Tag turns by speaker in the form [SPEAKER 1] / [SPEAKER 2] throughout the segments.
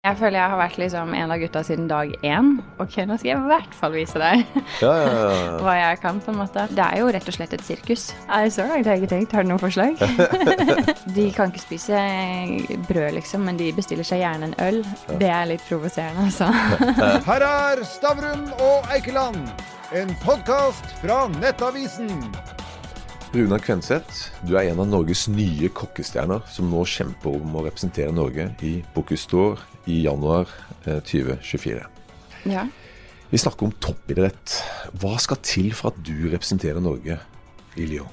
[SPEAKER 1] Jeg føler jeg har vært liksom en av gutta siden dag én. Ok, nå skal jeg i hvert fall vise deg
[SPEAKER 2] Ja, ja, ja.
[SPEAKER 1] hva jeg kan. på en måte. Det er jo rett og slett et sirkus. Nei, så langt har jeg ikke tenkt. Har du noen forslag? de kan ikke spise brød, liksom, men de bestiller seg gjerne en øl. Det er litt provoserende, altså.
[SPEAKER 3] Her er Stavrum og Eikeland, en podkast fra Nettavisen.
[SPEAKER 2] Runar Kvenseth, du er en av Norges nye kokkestjerner som nå kjemper om å representere Norge i Bocuse d'Or i januar eh, 2024.
[SPEAKER 1] Ja.
[SPEAKER 2] Vi snakker om toppidrett. Hva skal til for at du representerer Norge i Lyon?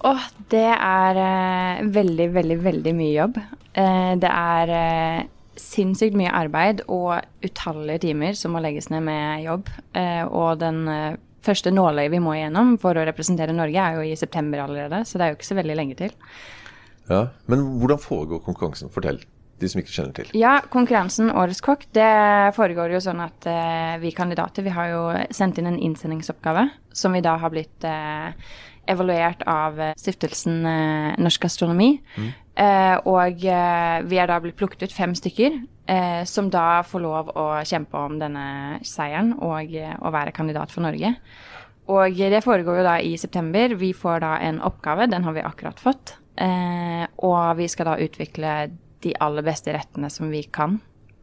[SPEAKER 1] Åh, det er eh, veldig, veldig, veldig mye jobb. Eh, det er eh, sinnssykt mye arbeid og utallige timer som må legges ned med jobb. Eh, og den eh, første nåløyet vi må igjennom for å representere Norge, er jo i september allerede, så det er jo ikke så veldig lenge til.
[SPEAKER 2] Ja, Men hvordan foregår konkurransen? Fortell, de som ikke kjenner til.
[SPEAKER 1] Ja, konkurransen Årets kokk, det foregår jo sånn at eh, vi kandidater, vi har jo sendt inn en innsendingsoppgave som vi da har blitt eh, evaluert av eh, stiftelsen eh, Norsk Gastronomi. Eh, og eh, vi er da blitt plukket ut fem stykker eh, som da får lov å kjempe om denne seieren og eh, å være kandidat for Norge. Og det foregår jo da i september. Vi får da en oppgave, den har vi akkurat fått. Eh, og vi skal da utvikle de aller beste rettene som vi kan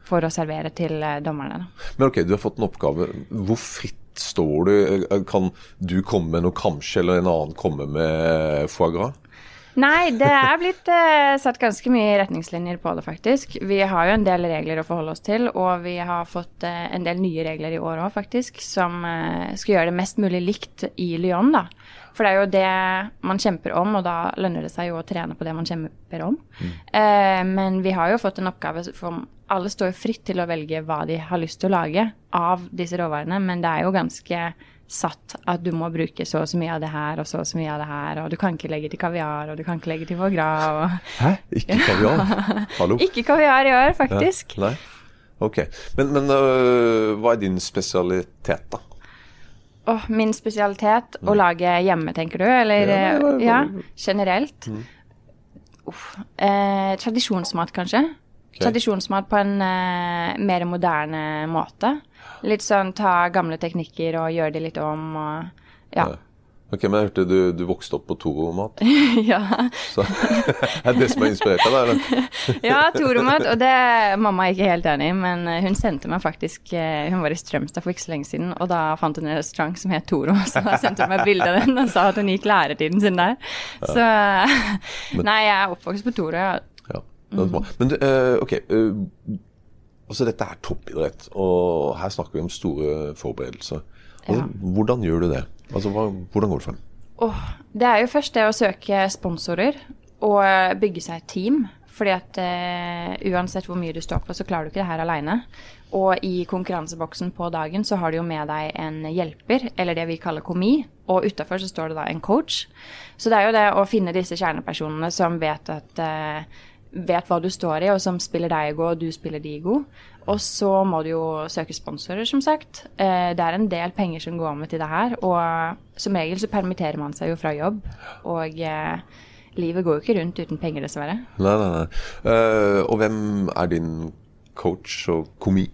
[SPEAKER 1] for å servere til eh, dommerne.
[SPEAKER 2] Men ok, du har fått en oppgave. Hvor fritt står du? Eh, Kan du komme med noe kamskje, eller en annen komme med foie gras?
[SPEAKER 1] Nei, det er blitt eh, satt ganske mye retningslinjer på det, faktisk. Vi har jo en del regler å forholde oss til, og vi har fått eh, en del nye regler i år òg, faktisk, som eh, skal gjøre det mest mulig likt i Lyon, da. For det er jo det man kjemper om, og da lønner det seg jo å trene på det man kjemper om. Eh, men vi har jo fått en oppgave for alle står jo fritt til å velge hva de har lyst til å lage av disse råvarene, men det er jo ganske satt at du må bruke så og så mye av det her og så og så mye av det her, og du kan ikke legge til kaviar, og du kan ikke legge til foie gras og
[SPEAKER 2] Hæ? Ikke kaviar? Hallo?
[SPEAKER 1] Ikke kaviar i år, faktisk.
[SPEAKER 2] Ja, nei? Ok. Men, men øh, hva er din spesialitet, da?
[SPEAKER 1] Åh, min spesialitet å lage hjemme, tenker du? Eller
[SPEAKER 2] ja, Ja, nei, nei.
[SPEAKER 1] ja, generelt? Uff. Eh, tradisjonsmat, kanskje?
[SPEAKER 2] Okay.
[SPEAKER 1] Tradisjonsmat på en eh, mer moderne måte. Litt sånn ta gamle teknikker og gjøre de litt om og ja.
[SPEAKER 2] Ok, Men jeg hørte du, du vokste opp på Toro-mat.
[SPEAKER 1] ja.
[SPEAKER 2] Så er det som har inspirert deg? eller?
[SPEAKER 1] ja, Toromat. Og det mamma er ikke helt enig i, men eh, hun sendte meg faktisk eh, Hun var i Strømstad for ikke så lenge siden, og da fant hun en restaurant som het Toro. Så da sendte hun meg bilde av den og sa at hun gikk læretiden sin der. Så Nei, jeg er oppvokst på Toro. ja.
[SPEAKER 2] Ja, er. Men øh, ok. Altså Dette er toppidrett, og her snakker vi om store forberedelser. Altså, Hvordan gjør du det? Altså, hva, Hvordan går det frem?
[SPEAKER 1] Oh, det er jo først det å søke sponsorer og bygge seg et team. Fordi at uh, uansett hvor mye du står på, så klarer du ikke det her aleine. Og i konkurranseboksen på dagen så har du jo med deg en hjelper, eller det vi kaller komi. Og utafor så står det da en coach. Så det er jo det å finne disse kjernepersonene som vet at eh, vet hva du står i, og som spiller deg god, og du spiller de god. Og så må du jo søke sponsorer, som sagt. Eh, det er en del penger som går med til det her. Og som regel så permitterer man seg jo fra jobb. Og eh, livet går jo ikke rundt uten penger, dessverre.
[SPEAKER 2] Nei, nei, nei. Øh, og hvem er din coach og komi?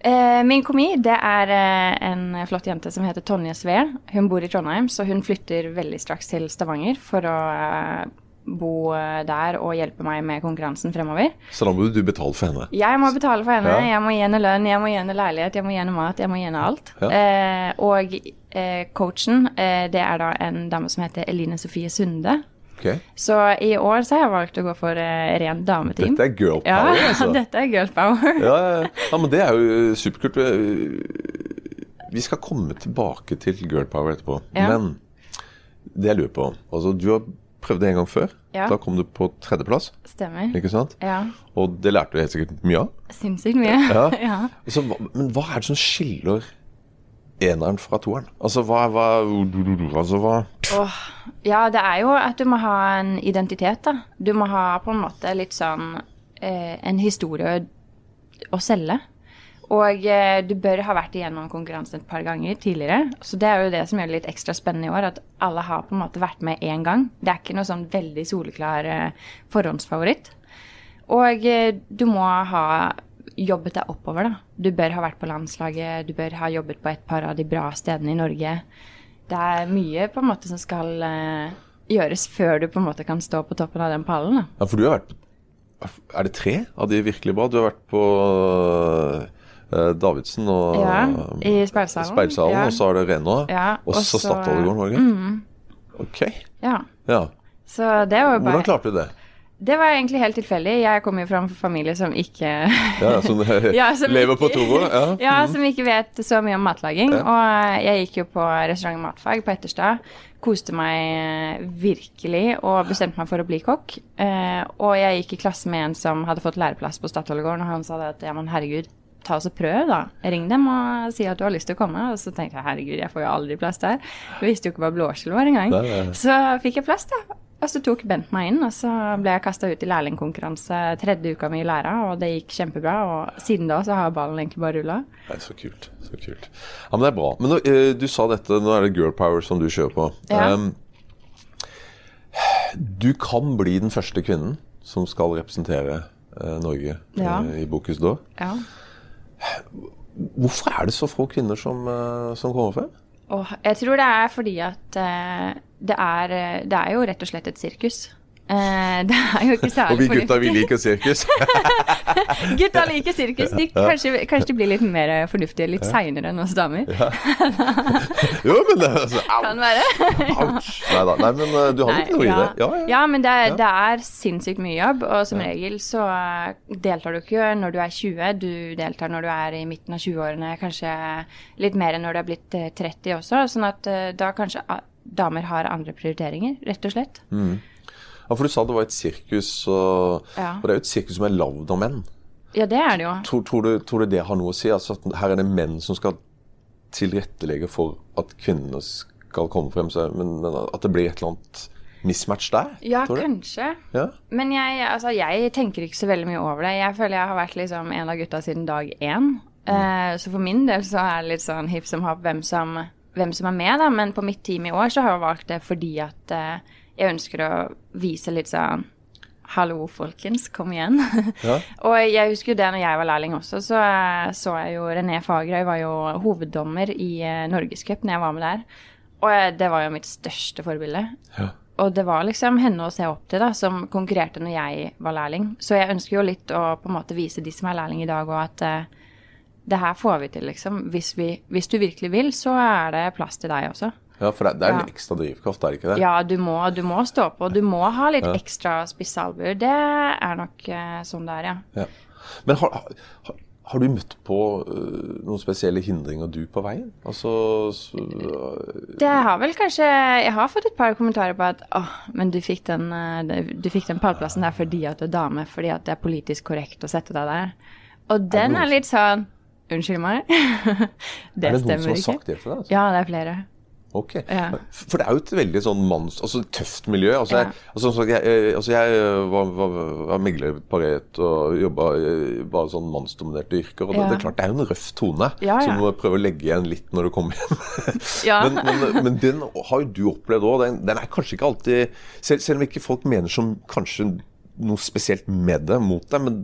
[SPEAKER 1] Eh, min komi det er eh, en flott jente som heter Tonje Sve. Hun bor i Trondheim, så hun flytter veldig straks til Stavanger for å eh, bo eh, der og hjelpe meg med konkurransen fremover.
[SPEAKER 2] Så da må du betale for henne.
[SPEAKER 1] Jeg må betale for henne.
[SPEAKER 2] Ja.
[SPEAKER 1] Jeg må gi henne lønn, jeg må gi henne leilighet, jeg må gi henne mat, jeg må gi henne alt.
[SPEAKER 2] Ja.
[SPEAKER 1] Eh, og eh, coachen, eh, det er da en dame som heter Eline Sofie Sunde.
[SPEAKER 2] Okay.
[SPEAKER 1] Så i år så har jeg valgt å gå for eh, rent dameteam.
[SPEAKER 2] Dette er girl
[SPEAKER 1] ja,
[SPEAKER 2] power, altså.
[SPEAKER 1] dette er girl power.
[SPEAKER 2] Ja, ja, ja. ja, men det er jo superkult. Vi skal komme tilbake til girl power etterpå.
[SPEAKER 1] Ja.
[SPEAKER 2] Men det jeg lurer på altså Du har prøvd det en gang før.
[SPEAKER 1] Ja.
[SPEAKER 2] Da kom du på tredjeplass,
[SPEAKER 1] Stemmer.
[SPEAKER 2] ikke sant?
[SPEAKER 1] Ja.
[SPEAKER 2] Og det lærte du helt sikkert mye av.
[SPEAKER 1] Sinnssykt mye.
[SPEAKER 2] Ja.
[SPEAKER 1] ja.
[SPEAKER 2] Så, men hva er det som skiller eneren fra toeren? Altså hva, hva, altså, hva
[SPEAKER 1] Oh, ja, det er jo at du må ha en identitet, da. Du må ha på en måte litt sånn eh, en historie å selge. Og eh, du bør ha vært igjennom konkurransen et par ganger tidligere. Så det er jo det som gjør det litt ekstra spennende i år, at alle har på en måte vært med én gang. Det er ikke noe sånn veldig soleklar eh, forhåndsfavoritt. Og eh, du må ha jobbet deg oppover, da. Du bør ha vært på landslaget, du bør ha jobbet på et par av de bra stedene i Norge. Det er mye på en måte som skal eh, gjøres før du på en måte kan stå på toppen av den pallen. da.
[SPEAKER 2] Ja, for du har vært Er det tre av de virkelig bra? Du har vært på Davidsen og
[SPEAKER 1] Ja, i speilsalen.
[SPEAKER 2] Speilsalen,
[SPEAKER 1] Ja.
[SPEAKER 2] og så er det Rena.
[SPEAKER 1] Ja,
[SPEAKER 2] og så Statoilgården, var det ikke? Ok.
[SPEAKER 1] Ja.
[SPEAKER 2] Ja.
[SPEAKER 1] Så det var jo
[SPEAKER 2] Hvordan klarte du det?
[SPEAKER 1] Det var egentlig helt tilfeldig. Jeg kommer jo fra en familie som ikke
[SPEAKER 2] Ja, Som,
[SPEAKER 1] Ja, som
[SPEAKER 2] lever på Toro? Ja.
[SPEAKER 1] Ja, som ikke vet så mye om matlaging.
[SPEAKER 2] Ja.
[SPEAKER 1] Og jeg gikk jo på restaurant matfag på Etterstad. Koste meg virkelig og bestemte meg for å bli kokk. Eh, og jeg gikk i klasse med en som hadde fått læreplass på Statoilegården, og han sa det at ja, men herregud, ta oss og prøv, da. Ring dem og si at du har lyst til å komme. Og så tenkte jeg herregud, jeg får jo aldri plass der. Jeg visste jo ikke hva blåskjell var engang. Så fikk jeg plass, da. Og så tok Bent meg inn, og så ble jeg kasta ut i lærlingkonkurranse tredje uka mi i læra, og det gikk kjempebra. Og siden da så har ballen egentlig bare rulla.
[SPEAKER 2] Så kult. Så kult. Ja, men det er bra. Men nå, eh, du sa dette, nå er det girl power som du kjører på.
[SPEAKER 1] Ja.
[SPEAKER 2] Um, du kan bli den første kvinnen som skal representere uh, Norge
[SPEAKER 1] Ja.
[SPEAKER 2] uh, i Bocuse d'Or.
[SPEAKER 1] Ja.
[SPEAKER 2] Hvorfor er det så få kvinner som, eh, som kommer frem?
[SPEAKER 1] Oh, jeg tror det er fordi at eh, det, er, eh, det er jo rett og slett et sirkus. Eh, det er jo ikke særlig
[SPEAKER 2] Og vi gutta, vi liker sirkus.
[SPEAKER 1] Gutta liker sirkus. De, kanskje, kanskje de blir litt mer fornuftige litt seinere enn oss damer.
[SPEAKER 2] jo, men det altså, au,
[SPEAKER 1] Kan være.
[SPEAKER 2] ouch. Nei da. Nei, men eh, du har litt noe i det. Ja, ja.
[SPEAKER 1] ja, men det er,
[SPEAKER 2] Ja.
[SPEAKER 1] det er sinnssykt mye jobb, og som regel så eh, deltar du ikke når du er 20, du deltar når du er i midten av 20-årene, kanskje litt mer enn når du er blitt eh, 30 også, sånn at eh, da kanskje ah, damer har andre prioriteringer, rett og slett.
[SPEAKER 2] Ja, for du sa det var et sirkus, og,
[SPEAKER 1] Ja.
[SPEAKER 2] og det er jo et sirkus som er lagd av menn.
[SPEAKER 1] Ja, det er det jo.
[SPEAKER 2] Tror, tror, du, tror du det har noe å si? Altså at her er det menn som skal tilrettelegge for at kvinnene skal komme frem, så, men, men at det blir et eller annet mismatch der?
[SPEAKER 1] Ja, kanskje.
[SPEAKER 2] Ja?
[SPEAKER 1] Men jeg, altså, jeg tenker ikke så veldig mye over det. Jeg føler jeg har vært liksom en av gutta siden dag én. Eh, så for min del så er det litt sånn hipp som happ hvem som, hvem som er med, da. Men på mitt team i år så har jeg valgt det fordi at eh, jeg ønsker å vise litt sånn Hallo, folkens, kom igjen.
[SPEAKER 2] Ja.
[SPEAKER 1] og jeg husker jo det når jeg var lærling også, så eh, så jeg jo René Fagerøy var jo hoveddommer i uh, Norgescup når jeg var med der. Og eh, det var jo mitt største forbilde.
[SPEAKER 2] Ja.
[SPEAKER 1] Og det var liksom henne å se opp til, da, som konkurrerte når jeg var lærling. Så jeg ønsker jo litt å på en måte vise de som er lærling i dag, og at uh, det her får vi til, liksom. Hvis, vi, hvis du virkelig vil, så er det plass til deg også.
[SPEAKER 2] Ja, for det, er en
[SPEAKER 1] Ja.
[SPEAKER 2] ekstra drivkraft, er det ikke det?
[SPEAKER 1] Ja, du må, du må stå på. Du må ha litt ekstra spisse albuer. Det er nok uh, sånn det er, ja.
[SPEAKER 2] Ja. Men har, har, har du møtt på uh, noen spesielle hindringer du på veien? Altså så, uh,
[SPEAKER 1] Det har vel kanskje Jeg har fått et par kommentarer på at åh, men du fikk den, eh, du fikk den pallplassen der fordi at du er dame, fordi at det er politisk korrekt å sette deg der. Og den er litt sånn Unnskyld meg. det, stemmer ikke.
[SPEAKER 2] Er det noen som har sagt det til deg? Altså?
[SPEAKER 1] Ja, det er flere.
[SPEAKER 2] Ok.
[SPEAKER 1] Ja.
[SPEAKER 2] For det er jo et veldig sånn manns... Altså tøft miljø. Altså, jeg, altså, jeg, eh, altså, jeg var, var, var megler på Paret og jobba bare sånn mannsdominerte yrker. Og det, det er klart det er jo en røff tone
[SPEAKER 1] Ja, ja.
[SPEAKER 2] som du må prøve å legge igjen litt når du kommer hjem. Men, men, men den har jo du opplevd òg. Den, den er kanskje ikke alltid selv, selv om ikke folk mener som kanskje noe spesielt med det mot deg, men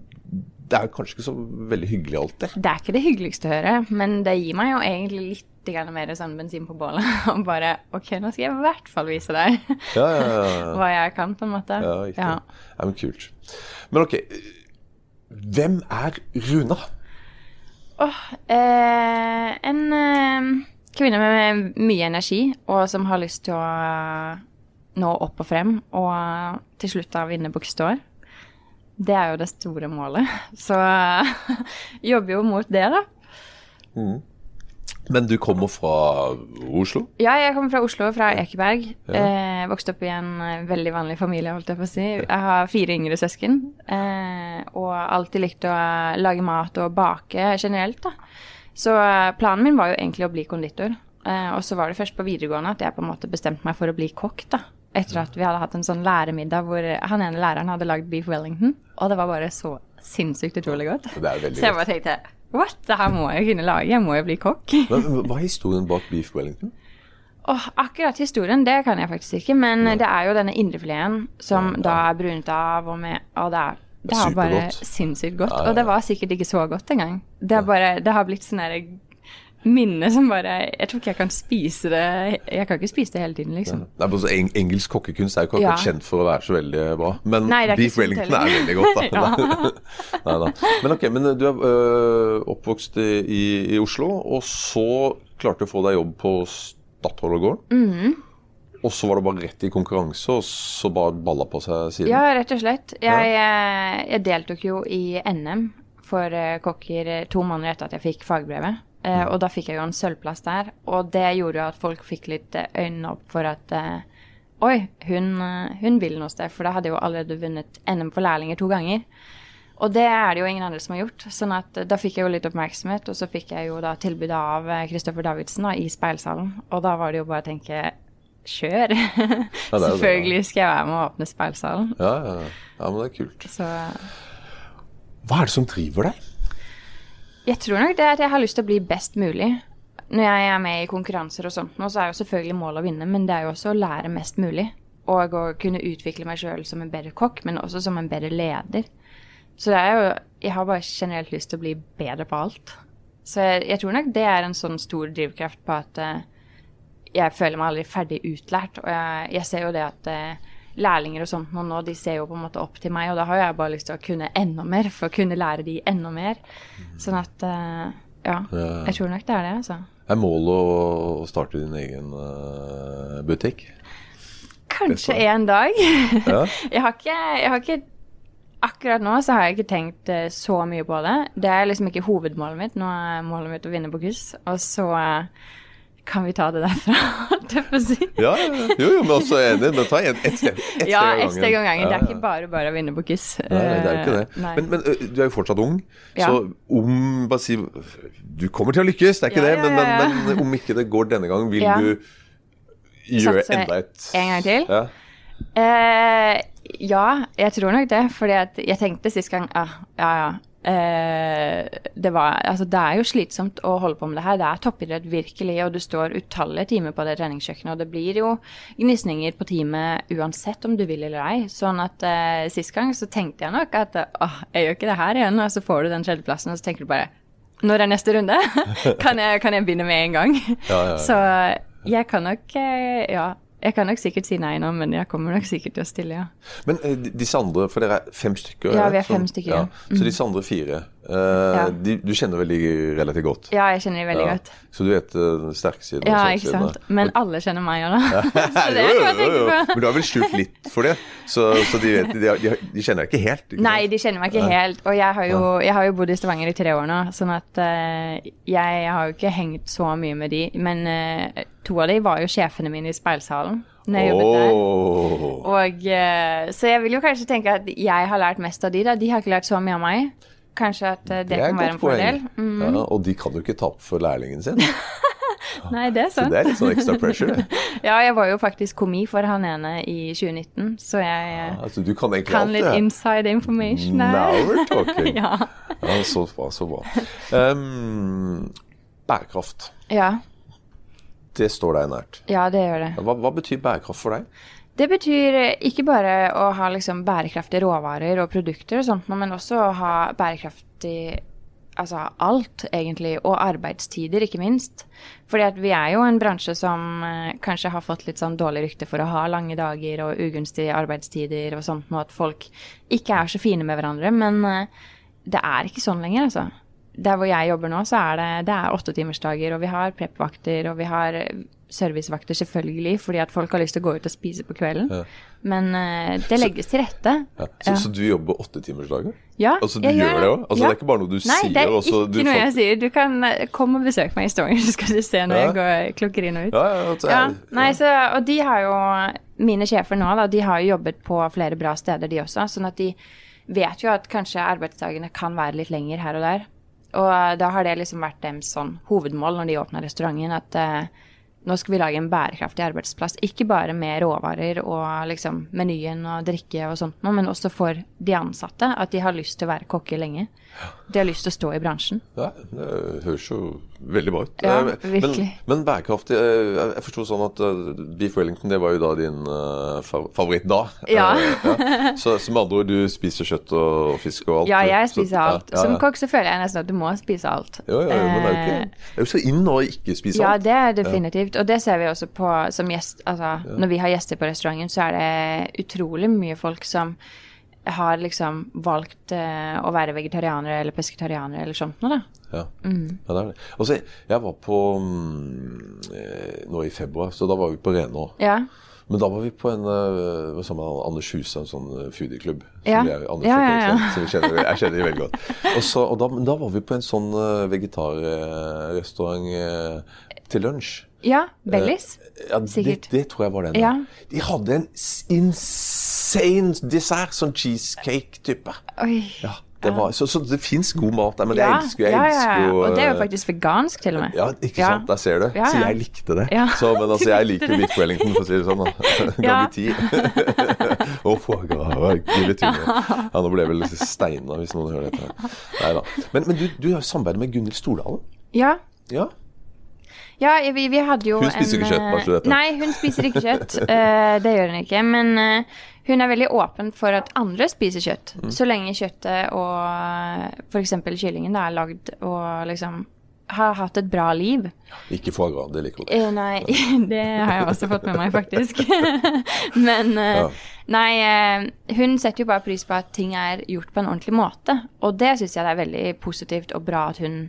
[SPEAKER 2] det er kanskje ikke så veldig hyggelig alltid.
[SPEAKER 1] Det er ikke det hyggeligste å høre, men det gir meg jo egentlig litt grann mer sånn bensin på bålet. Og bare OK, nå skal jeg i hvert fall vise deg
[SPEAKER 2] Ja, ja, ja.
[SPEAKER 1] hva jeg kan, på en måte.
[SPEAKER 2] Ja, riktig.
[SPEAKER 1] Ja.
[SPEAKER 2] Men kult. Men ok, hvem er Runa?
[SPEAKER 1] Åh, eh, en eh, kvinne med mye energi, og som har lyst til å nå opp og frem, og til slutt da vinne Bukkestår. Det er jo det store målet. Så jobber jo mot det, da.
[SPEAKER 2] Men du kommer fra Oslo?
[SPEAKER 1] Ja, jeg kommer fra Oslo, fra Ekeberg. Eh, vokste opp i en eh, veldig vanlig familie, holdt jeg på å si. Jeg har fire yngre søsken. Eh, og alltid likt å lage mat og bake generelt, da. Så eh, planen min var jo egentlig å bli konditor. Eh, og så var det først på videregående at jeg på en måte bestemte meg for å bli kokk, da. Etter at vi hadde hatt en sånn læremiddag hvor han ene læreren hadde lagd beef wellington. Og det var bare så sinnssykt utrolig godt.
[SPEAKER 2] Det
[SPEAKER 1] Så jeg bare tenkte what, det her må jeg kunne lage. Jeg må jo bli kokk.
[SPEAKER 2] Hva er historien bak Beef Wellington?
[SPEAKER 1] Oh, akkurat historien, det kan jeg faktisk ikke, men det er jo denne indrefileten som da er brunet av, og, med, og det, er, det har bare sinnssykt godt.
[SPEAKER 2] Ja, ja, ja.
[SPEAKER 1] Og det var sikkert ikke så godt engang. Det, bare, det har blitt sånn minne som bare Jeg tror ikke jeg kan spise det Jeg kan ikke spise det hele tiden, liksom.
[SPEAKER 2] Nei, men så eng Engelsk kokkekunst er jo ikke
[SPEAKER 1] Ja.
[SPEAKER 2] kjent for å være så veldig bra. Men
[SPEAKER 1] Nei,
[SPEAKER 2] beef wellington er veldig godt, da. Nei, da. Men ok, men du er øh, oppvokst i, i, i Oslo, og så klarte du å få deg jobb på Stadholdergården.
[SPEAKER 1] -hmm.
[SPEAKER 2] Og så var det bare rett i konkurranse, og så bare balla på seg siden.
[SPEAKER 1] Ja, rett og slett. Jeg, eh, jeg deltok jo i NM for eh, kokker eh, to måneder etter at jeg fikk fagbrevet. Eh, Og da fikk jeg jo en sølvplass der. Og det gjorde jo at folk fikk litt eh, øynene opp for at eh, Oi, hun, hun vil noe sted. For da hadde jeg jo allerede vunnet NM for lærlinger to ganger. Og det er det jo ingen andre som har gjort. sånn at da fikk jeg jo litt oppmerksomhet, og så fikk jeg jo da tilbudet av Kristoffer Davidsen da, i speilsalen. Og da var det jo bare å tenke kjør.
[SPEAKER 2] det.
[SPEAKER 1] Selvfølgelig skal jeg være med å åpne speilsalen.
[SPEAKER 2] Ja, ja, ja. ja, men det er kult.
[SPEAKER 1] Så
[SPEAKER 2] Hva er det som driver deg?
[SPEAKER 1] Jeg tror nok det er at jeg har lyst til å bli best mulig. Når jeg er med i konkurranser og sånt nå, så er jo selvfølgelig målet å vinne, men det er jo også å lære mest mulig. Og å kunne utvikle meg sjøl som en bedre kokk, men også som en bedre leder. Så det er jo Jeg har bare generelt lyst til å bli bedre på alt. Så jeg, jeg tror nok det er en sånn stor drivkraft på at uh, jeg føler meg aldri ferdig utlært. Og jeg, jeg ser jo det at eh, lærlinger og sånt nå, de ser jo på en måte opp til meg, og da har jeg bare lyst til å kunne enda mer, for å kunne lære de enda mer. Sånn at eh, ja, jeg tror nok det er det, altså.
[SPEAKER 2] Er målet å starte din egen øh, butikk?
[SPEAKER 1] Kanskje en dag.
[SPEAKER 2] Ja.
[SPEAKER 1] jeg, har ikke, jeg har ikke Akkurat nå så har jeg ikke tenkt eh, så mye på det. Det er liksom ikke hovedmålet mitt. Nå er målet mitt å vinne på kryss, og så eh, kan vi ta det derfra.
[SPEAKER 2] Ja, ja, ja. jo, jo, men også enig. Men ta ett et steg, ett
[SPEAKER 1] Ja,
[SPEAKER 2] steg av
[SPEAKER 1] ett steg om gangen. Det er ikke bare bare å vinne på kryss.
[SPEAKER 2] Nei, det er ikke det. Men, men du er jo fortsatt ung,
[SPEAKER 1] Ja.
[SPEAKER 2] så om bare si Du kommer til å lykkes, det er ikke
[SPEAKER 1] Ja,
[SPEAKER 2] det, men,
[SPEAKER 1] ja, ja.
[SPEAKER 2] men, om ikke det går denne gangen, vil
[SPEAKER 1] Ja.
[SPEAKER 2] du gjøre enda et
[SPEAKER 1] En gang til?
[SPEAKER 2] Ja.
[SPEAKER 1] Eh, ja, jeg tror nok det. Fordi at jeg tenkte sist gang ah, Ja, ja. Eh, det, var, altså, det er jo slitsomt å holde på med det her. Det er toppidrett virkelig, og du står utallige timer på det treningskjøkkenet. Og det blir jo gnisninger på teamet uansett om du vil eller ei. Sånn at eh, sist gang så tenkte jeg nok at åh, jeg gjør ikke det her igjen. Og så får du den tredjeplassen, og så tenker du bare Når er neste runde? kan, jeg, kan jeg begynne med en gang?
[SPEAKER 2] Ja, ja, ja.
[SPEAKER 1] Så jeg kan nok eh, Ja. Jeg kan nok sikkert si nei nå, men jeg kommer nok sikkert til å stille, ja.
[SPEAKER 2] Men eh, disse andre, for dere er fem stykker?
[SPEAKER 1] Ja, vi er fem
[SPEAKER 2] Som-
[SPEAKER 1] stykker, ja.
[SPEAKER 2] Så disse andre fire, eh,
[SPEAKER 1] Ja.
[SPEAKER 2] de, du kjenner vel de relativt godt?
[SPEAKER 1] Ja, jeg kjenner de veldig
[SPEAKER 2] Ja.
[SPEAKER 1] godt.
[SPEAKER 2] Så du vet eh, den sterke siden og
[SPEAKER 1] Ja,
[SPEAKER 2] svake
[SPEAKER 1] ikke sant.
[SPEAKER 2] da.
[SPEAKER 1] Men alle kjenner meg òg, da.
[SPEAKER 2] Jo, jo, jo. Men du har vel skjult litt for det, så, så de, vet, de, de, de kjenner deg ikke helt? Ikke
[SPEAKER 1] Nei, de kjenner meg ikke helt. Og jeg har, jo, jeg har jo bodd i Stavanger i tre år nå, sånn at uh, jeg har jo ikke hengt så mye med de. Men uh, to av de var jo sjefene mine i speilsalen når jeg jobbet der. Og, eh, så jeg vil jo kanskje tenke at jeg har lært mest av de, da. De har ikke lært så mye av meg. Kanskje at det, det,
[SPEAKER 2] er
[SPEAKER 1] kan være en fordel. Mm.
[SPEAKER 2] Ja, og de kan jo ikke tape for lærlingen sin.
[SPEAKER 1] Nei, det er sant.
[SPEAKER 2] Så det er litt sånn ekstra pressure.
[SPEAKER 1] Ja, jeg var jo faktisk komi for han ene i 2019, så jeg ja,
[SPEAKER 2] Altså, du kan
[SPEAKER 1] kan litt inside information
[SPEAKER 2] Now we're talking.
[SPEAKER 1] ja.
[SPEAKER 2] Ja, så bra, så bra. Um, bærekraft,
[SPEAKER 1] Ja.
[SPEAKER 2] det står deg nært.
[SPEAKER 1] ja, det gjør det.
[SPEAKER 2] Hva, hva betyr bærekraft for deg?
[SPEAKER 1] Det betyr eh, ikke bare å ha liksom bærekraftige råvarer og produkter og sånt, men også å ha bærekraftig Altså alt, egentlig, og arbeidstider, ikke minst. Fordi at vi er jo en bransje som eh, kanskje har fått litt sånn dårlig rykte for å ha lange dager og ugunstige arbeidstider og sånt, og at folk ikke er så fine med hverandre. Men eh, det er ikke sånn lenger, altså. Der hvor jeg jobber nå, så er det, det er åttetimersdager, og vi har prep-vakter, og vi har servicevakter selvfølgelig, fordi at folk har lyst til å gå ut og spise på kvelden. Men uh, det legges til rette.
[SPEAKER 2] Ja. Så, så du jobber åttetimersdager?
[SPEAKER 1] Ja,
[SPEAKER 2] Altså, du
[SPEAKER 1] jeg
[SPEAKER 2] gjør det òg? Altså,
[SPEAKER 1] Ja.
[SPEAKER 2] Det er ikke bare noe du
[SPEAKER 1] Nei,
[SPEAKER 2] sier?
[SPEAKER 1] det er
[SPEAKER 2] også,
[SPEAKER 1] ikke noe
[SPEAKER 2] får-
[SPEAKER 1] jeg sier. Du kan eh, komme og besøke meg i Stavanger, så skal du se når
[SPEAKER 2] Ja.
[SPEAKER 1] jeg går, klokker inn og ut.
[SPEAKER 2] Ja, ja, så
[SPEAKER 1] Ja, nei, så, og de har jo Mine sjefer nå, da, de har jo jobbet på flere bra steder, de også. Sånn at de vet jo at kanskje arbeidsdagene kan være litt lenger her og der. Og da har det liksom vært deres sånn hovedmål når de åpna restauranten, at eh, nå skal vi lage en bærekraftig arbeidsplass. Ikke bare med råvarer og liksom menyen og drikke og sånt men også for de ansatte. At de har lyst til å være kokker lenge. De har lyst til å stå i bransjen.
[SPEAKER 2] Ja, det høres jo veldig bra ut.
[SPEAKER 1] Ja,
[SPEAKER 2] Eh, men,
[SPEAKER 1] virkelig.
[SPEAKER 2] Men bærekraftig eh, Jeg forsto sånn at eh, beef wellington det var jo da din favoritt da.
[SPEAKER 1] Ja.
[SPEAKER 2] Ja. Så, så med andre ord, du spiser kjøtt og fisk og alt?
[SPEAKER 1] Ja, jeg
[SPEAKER 2] Så-
[SPEAKER 1] spiser alt.
[SPEAKER 2] Ja, ja,
[SPEAKER 1] Som kokk så føler jeg nesten at du må spise alt.
[SPEAKER 2] Ja, ja, men det er jo ikke Det er jo så inn å ikke spise
[SPEAKER 1] Ja, det er definitivt. Og det ser vi også på som gjest. Altså, når vi har gjester på restauranten, så er det utrolig mye folk som har liksom valgt eh, å være vegetarianer eller pesketarianer eller sånt noe, da.
[SPEAKER 2] Ja.
[SPEAKER 1] Mm.
[SPEAKER 2] ja, det er det. Altså, jeg var på mm, eh, Nå i februar, så da var vi på Renå.
[SPEAKER 1] Ja.
[SPEAKER 2] Men da var vi på en uh, hva sa man, Anders Huse, en sånn uh, foodieklubb.
[SPEAKER 1] Ja.
[SPEAKER 2] er- Anders
[SPEAKER 1] Ja, ja, ja.
[SPEAKER 2] Så vi kjenner, jeg kjenner veldig godt. Og, så, og da, da var vi på en sånn vegetarrestaurant til lunsj.
[SPEAKER 1] Ja Bellis.
[SPEAKER 2] Ja, det,
[SPEAKER 1] Sikkert.
[SPEAKER 2] det tror jeg var den.
[SPEAKER 1] Ja.
[SPEAKER 2] De hadde en insane dessert, sånn cheesecake-type. Ja, det var, så, så det fins god mat der, men
[SPEAKER 1] Ja,
[SPEAKER 2] jeg elsker jo
[SPEAKER 1] ja, ja, ja. Og det er jo
[SPEAKER 2] uh,
[SPEAKER 1] faktisk vegansk, til og med.
[SPEAKER 2] ja, ikke
[SPEAKER 1] Ja.
[SPEAKER 2] sant. Der ser du.
[SPEAKER 1] Ja,
[SPEAKER 2] Så jeg likte det.
[SPEAKER 1] Ja.
[SPEAKER 2] Så, men altså, jeg liker litt wellington, for å si det sånn.
[SPEAKER 1] Ja.
[SPEAKER 2] Ganger ti. Og foie gras. Ja, nå ble jeg vel steina hvis noen hører dette. Nei da. Men, men du, du har samarbeidet med Gunhild Stordalen?
[SPEAKER 1] Ja.
[SPEAKER 2] Ja.
[SPEAKER 1] Ja, vi, vi hadde jo
[SPEAKER 2] Hun spiser
[SPEAKER 1] en,
[SPEAKER 2] ikke kjøtt, bare så du vet det.
[SPEAKER 1] Nei, hun spiser ikke kjøtt. Uh, det gjør hun ikke. Men uh, hun er veldig åpen for at andre spiser kjøtt.
[SPEAKER 2] Mm.
[SPEAKER 1] Så lenge kjøttet og f.eks. kyllingen da, er lagd og liksom har hatt et bra liv.
[SPEAKER 2] Ikke foie gras, det liker hun.
[SPEAKER 1] Uh, nei, det har jeg også fått med meg, faktisk. Men
[SPEAKER 2] Ja.
[SPEAKER 1] nei, hun setter jo bare pris på at ting er gjort på en ordentlig måte. Og det syns jeg det er veldig positivt og bra at hun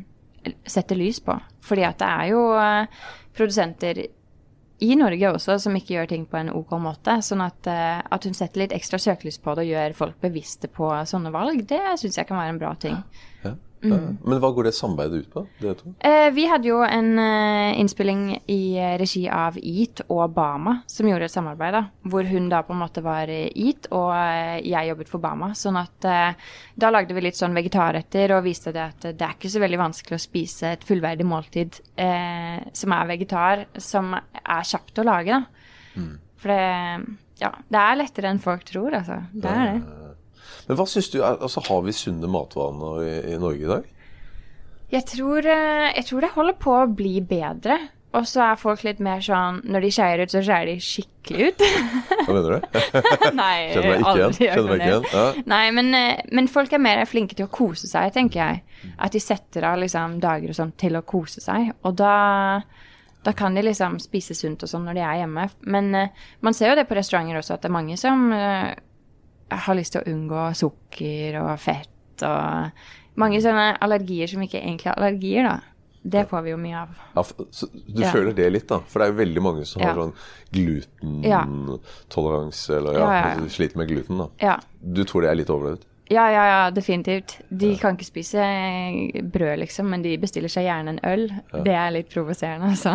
[SPEAKER 1] setter lys på. Fordi at det er jo eh, produsenter i Norge også som ikke gjør ting på en ok måte. Sånn at, eh, at hun setter litt ekstra søkelys på det og gjør folk bevisste på sånne valg, det syns jeg kan være en bra ting.
[SPEAKER 2] Ja.
[SPEAKER 1] Mm.
[SPEAKER 2] Men hva går det samarbeidet ut på? Det to?
[SPEAKER 1] Eh, vi hadde jo en eh, innspilling i eh, regi av EAT og Bama, som gjorde et samarbeid, da. Hvor hun da på en måte var eh, EAT, og eh, jeg jobbet for Bama. Sånn at eh, da lagde vi litt sånn vegetarretter og viste det at det er ikke så veldig vanskelig å spise et fullverdig måltid eh, som er vegetar, som er kjapt å lage, da. For det Ja, det er lettere enn folk tror, altså. Det er det.
[SPEAKER 2] Men hva syns du, altså Har vi sunne matvaner i, i Norge i dag?
[SPEAKER 1] Jeg tror, eh, jeg tror det holder på å bli bedre. Og så er folk litt mer sånn Når de skeier ut, så skeier de skikkelig ut.
[SPEAKER 2] Hva mener du?
[SPEAKER 1] Nei,
[SPEAKER 2] Kjenner meg ikke igjen. Kjenner meg ikke igjen. Ja.
[SPEAKER 1] Nei, men, eh, men folk er mer flinke til å kose seg, tenker jeg. At de setter av liksom dager og sånn til å kose seg. Og da, da kan de liksom spise sunt og sånn når de er hjemme. Men eh, man ser jo det på restauranter også, at det er mange som har lyst til å unngå sukker og fett og mange sånne allergier som ikke egentlig er allergier, da. Det får vi jo mye av.
[SPEAKER 2] Ja, du
[SPEAKER 1] Ja.
[SPEAKER 2] føler det litt, da? For det er jo veldig mange som har sånn
[SPEAKER 1] Ja.
[SPEAKER 2] glutentoleranse, eller ja,
[SPEAKER 1] Ja, ja, ja.
[SPEAKER 2] sliter med gluten. da.
[SPEAKER 1] Ja.
[SPEAKER 2] Du tror det er litt overdrevet?
[SPEAKER 1] Ja, ja, ja, definitivt. De kan ikke spise brød, liksom, men de bestiller seg gjerne en øl. Det er litt provoserende, altså.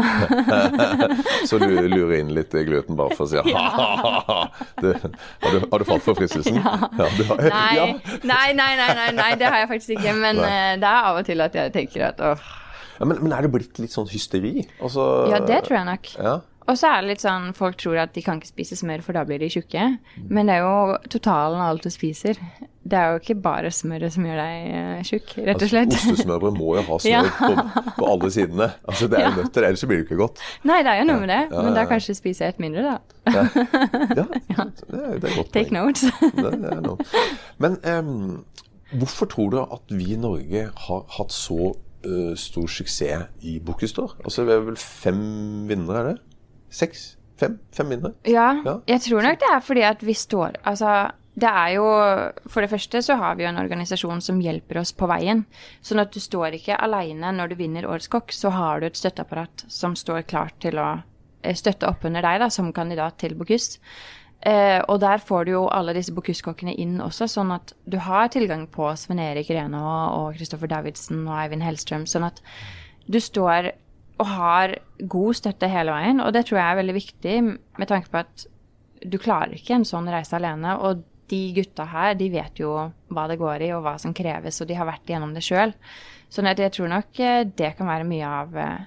[SPEAKER 2] Så du lurer inn litt gluten bare for å si ha-ha-ha. Har, du, har du falt for fristelsen? Ja. du har,
[SPEAKER 1] Nei,
[SPEAKER 2] ja.
[SPEAKER 1] nei, nei, nei, nei, det har jeg faktisk ikke. Men
[SPEAKER 2] Nei.
[SPEAKER 1] eh, det er av og til at jeg tenker at åh.
[SPEAKER 2] Ja, men, men er det blitt litt sånn hysteri? Altså,
[SPEAKER 1] Ja, det tror jeg nok.
[SPEAKER 2] Ja.
[SPEAKER 1] Og så er det litt sånn folk tror at de kan ikke spise smør, for da blir de tjukke. Men det er jo totalen av alt du spiser. Det er jo ikke bare smøret som gjør deg eh, tjukk, rett og slett.
[SPEAKER 2] Altså, ostesmørbrød må jo ha smør
[SPEAKER 1] Ja.
[SPEAKER 2] på, på alle sidene. Altså, det er jo
[SPEAKER 1] Ja.
[SPEAKER 2] nøtter, ellers blir det ikke godt.
[SPEAKER 1] Nei, det er jo noe med det. Men da kanskje spiser jeg et mindre, da.
[SPEAKER 2] Ja, det, er, det er godt
[SPEAKER 1] Take notes.
[SPEAKER 2] Det, det er noe. Men um, hvorfor tror du at vi i Norge har hatt så uh, stor suksess i d'Or? Altså, vi er vel fem vinnere, er det? Seks? Fem? Fem mindre?
[SPEAKER 1] Ja,
[SPEAKER 2] Ja.
[SPEAKER 1] jeg tror nok det er fordi at vi står Altså, det er jo For det første så har vi jo en organisasjon som hjelper oss på veien. Sånn at du står ikke aleine når du vinner Årets kokk, så har du et støtteapparat som står klart til å eh, støtte opp under deg da, som kandidat til Bocuse. Eh, og der får du jo alle disse Bocuse-kokkene inn også, sånn at du har tilgang på Sven Erik Rena og Kristoffer Davidsen og Eivind Hellstrøm. Sånn at du står og har god støtte hele veien, og det tror jeg er veldig viktig med tanke på at du klarer ikke en sånn reise alene. Og de gutta her, de vet jo hva det går i, og hva som kreves, og de har vært igjennom det sjøl. Så jeg tror nok eh, det kan være mye av eh,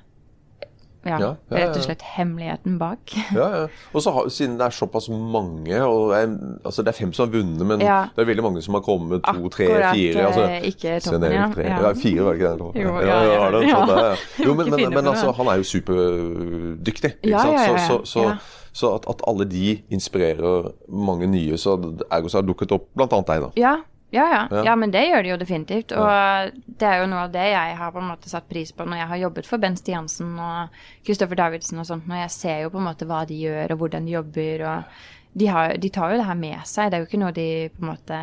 [SPEAKER 1] ja,
[SPEAKER 2] Ja, ja,
[SPEAKER 1] rett og slett hemmeligheten bak.
[SPEAKER 2] Ja, ja. Og så siden det er såpass mange og det er, altså det er fem som har vunnet, men det er veldig mange som har kommet to, tre,
[SPEAKER 1] Akkurat,
[SPEAKER 2] fire altså,
[SPEAKER 1] eh, ikke toppen, ja. Ja.
[SPEAKER 2] Fire, var det ikke det?
[SPEAKER 1] Jo,
[SPEAKER 2] ja,
[SPEAKER 1] ja,
[SPEAKER 2] det, sånn. Jo, men, men, men altså, han er jo superdyktig. Ikke sant? Så, så, så, så at, at alle de inspirerer mange nye, så ergo så har dukket opp annet deg, da.
[SPEAKER 1] Ja, ja, ja.
[SPEAKER 2] Ja.
[SPEAKER 1] Ja, men det gjør det jo definitivt. Og det er jo noe av det jeg har på en måte satt pris på når jeg har jobbet for Bent Stiansen og Kristoffer Davidsen og sånt. Når jeg ser jo på en måte hva de gjør, og hvordan de jobber. og de, har, de tar jo det her med seg. Det er jo ikke noe de på en måte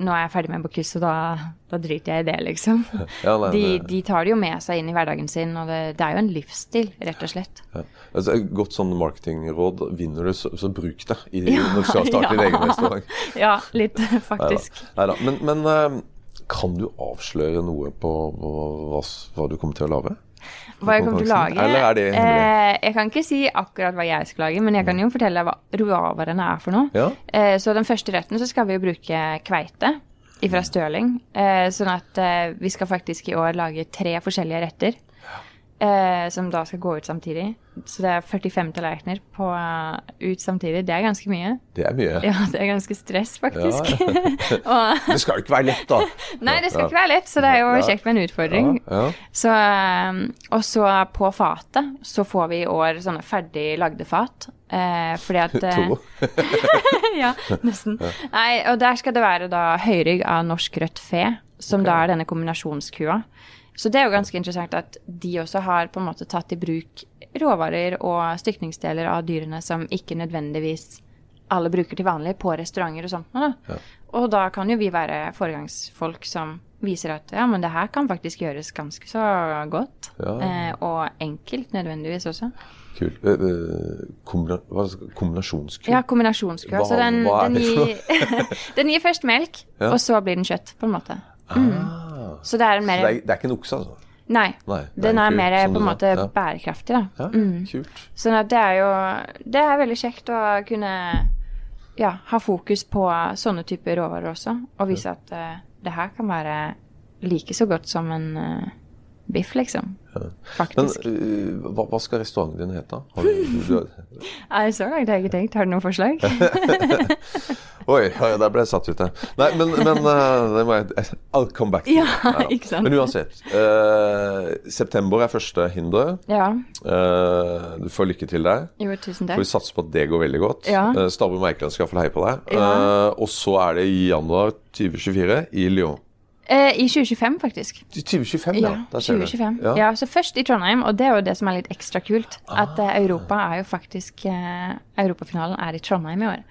[SPEAKER 1] Nå er jeg ferdig med Bocuse, og da, da driter jeg i det, liksom.
[SPEAKER 2] Ja, nei,
[SPEAKER 1] de, de tar det jo med seg inn i hverdagen sin, og det, det er jo en livsstil, rett og slett.
[SPEAKER 2] Ja. Altså, et godt sånn marketingråd. Vinner du, så, så bruk det i, når du skal starte din
[SPEAKER 1] Ja.
[SPEAKER 2] egen restaurant.
[SPEAKER 1] Ja, litt, faktisk.
[SPEAKER 2] Neida. Men, men eh, kan du avsløre noe på hva, hva du kommer til å lage?
[SPEAKER 1] Hva jeg kommer til å lage? Eh, jeg kan ikke si akkurat hva jeg skal lage, men jeg kan jo fortelle deg hva råvarene er for noe.
[SPEAKER 2] Ja.
[SPEAKER 1] Eh, så den første retten så skal vi jo bruke kveite fra Stirling. Eh, sånn at eh, vi skal faktisk i år lage tre forskjellige retter. Eh, som da skal gå ut samtidig. Så det er 45 tallerkener på, ut samtidig. Det er ganske mye.
[SPEAKER 2] Det er mye.
[SPEAKER 1] Ja, det er ganske stress, faktisk. og,
[SPEAKER 2] Det skal jo ikke være lett, da.
[SPEAKER 1] nei, det skal ikke være lett, så det er jo
[SPEAKER 2] Ja.
[SPEAKER 1] kjekt med en utfordring.
[SPEAKER 2] Ja, ja.
[SPEAKER 1] Så, um, og så på fatet så får vi i år sånne ferdig lagde fat. Eh, fordi at eh,
[SPEAKER 2] To.
[SPEAKER 1] Ja, nesten. Nei, og der skal det være da høyrygg av norsk rødt fe, som da er denne kombinasjonskua. Så det er jo ganske interessant at de også har på en måte tatt i bruk råvarer og stykningsdeler av dyrene som ikke nødvendigvis alle bruker til vanlig på restauranter og sånt. Da. Ja. Og da kan jo vi være foregangsfolk som viser at ja, men det her kan faktisk gjøres ganske så godt.
[SPEAKER 2] Ja.
[SPEAKER 1] Eh, og enkelt nødvendigvis også.
[SPEAKER 2] Kult. Eh, eh, Kombina hva er kombinasjonsku?
[SPEAKER 1] Ja, kombinasjonskua.
[SPEAKER 2] Hva-
[SPEAKER 1] Så den, den, gir, den gir først melk,
[SPEAKER 2] Ja.
[SPEAKER 1] og så blir den kjøtt, på en måte.
[SPEAKER 2] Ah,
[SPEAKER 1] Så det er en mer
[SPEAKER 2] det, er, det er ikke en okse, altså?
[SPEAKER 1] Nei.
[SPEAKER 2] Nei,
[SPEAKER 1] den er
[SPEAKER 2] er
[SPEAKER 1] mer på en måte
[SPEAKER 2] Ja.
[SPEAKER 1] bærekraftig, da.
[SPEAKER 2] Ja,
[SPEAKER 1] Mm.
[SPEAKER 2] kult.
[SPEAKER 1] Sånn at det er jo Det er veldig kjekt å kunne ja, ha fokus på sånne typer råvarer også, og vise at uh, det her kan være like så godt som en eh, biff, liksom.
[SPEAKER 2] Men
[SPEAKER 1] Faktisk.
[SPEAKER 2] eh, hva, hva skal restauranten din hete? Har du,
[SPEAKER 1] Nei, så langt har jeg ikke tenkt. Har du noen forslag?
[SPEAKER 2] oi, ja, der ble jeg satt ut, jeg. Nei, men, men uh, det må jeg I'll come back.
[SPEAKER 1] Ja,
[SPEAKER 2] Neida.
[SPEAKER 1] ikke sant?
[SPEAKER 2] Men uansett. Uh, september er første hinder.
[SPEAKER 1] ja.
[SPEAKER 2] Eh, du får lykke til der.
[SPEAKER 1] Jo, tusen
[SPEAKER 2] takk. For
[SPEAKER 1] vi
[SPEAKER 2] satser på at det går veldig godt.
[SPEAKER 1] Ja.
[SPEAKER 2] Uh, Stavrum Eikeland skal få heie på deg.
[SPEAKER 1] Ja.
[SPEAKER 2] Og så er det i januar 2024 i Lyon.
[SPEAKER 1] Eh, I 2025, faktisk.
[SPEAKER 2] 2025, ja.
[SPEAKER 1] Ja,
[SPEAKER 2] Der ser du.
[SPEAKER 1] 2025.
[SPEAKER 2] Ja.
[SPEAKER 1] Ja. så først i Trondheim, og det er jo det som er litt ekstra kult. At eh, Europa er jo faktisk eh, Europafinalen er i Trondheim i år.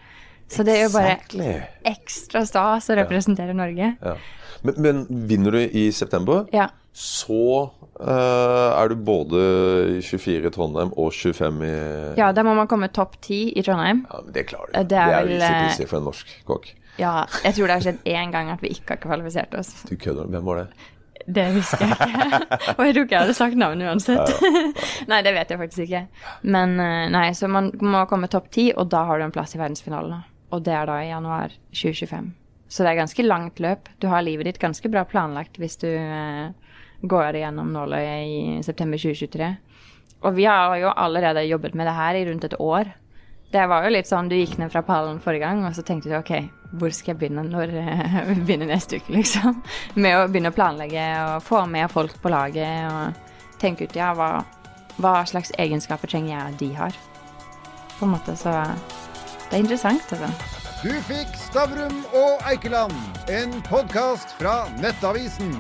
[SPEAKER 1] Så det er jo bare
[SPEAKER 2] Exactly.
[SPEAKER 1] ekstra stas å representere Norge.
[SPEAKER 2] Ja. Men, men vinner du i september,
[SPEAKER 1] Ja.
[SPEAKER 2] så Uh, er du både 24 i Trondheim og 25 i
[SPEAKER 1] ja, da må man komme topp ti i Trondheim.
[SPEAKER 2] Ja, men det klarer
[SPEAKER 1] Eh,
[SPEAKER 2] du.
[SPEAKER 1] det er
[SPEAKER 2] det er
[SPEAKER 1] vel, eh,
[SPEAKER 2] for en norsk kokk.
[SPEAKER 1] Ja, jeg tror det har skjedd én gang at vi ikke har kvalifisert oss.
[SPEAKER 2] Du kødder. Hvem var det?
[SPEAKER 1] Det husker jeg ikke. Og jeg tror ikke jeg hadde sagt navnet uansett. nei, det vet jeg faktisk ikke. Men eh, nei, så man må komme topp ti, og da har du en plass i verdensfinalen. Og det er da i januar 2025. Så det er ganske langt løp. Du har livet ditt ganske bra planlagt hvis du eh, går igjennom nåløyet i september 2023. Og vi har jo allerede jobbet med det her i rundt et år. Det var jo litt sånn du gikk ned fra pallen forrige gang, og så tenkte du ok, hvor skal jeg begynne når eh, vi begynner neste uke, liksom? Med å begynne å planlegge og få med folk på laget og tenke ut ja, hva, hva slags egenskaper trenger jeg de har. På en måte, så det er interessant, altså.
[SPEAKER 3] Du fikk Stavrum og Eikeland, en podkast fra Nettavisen.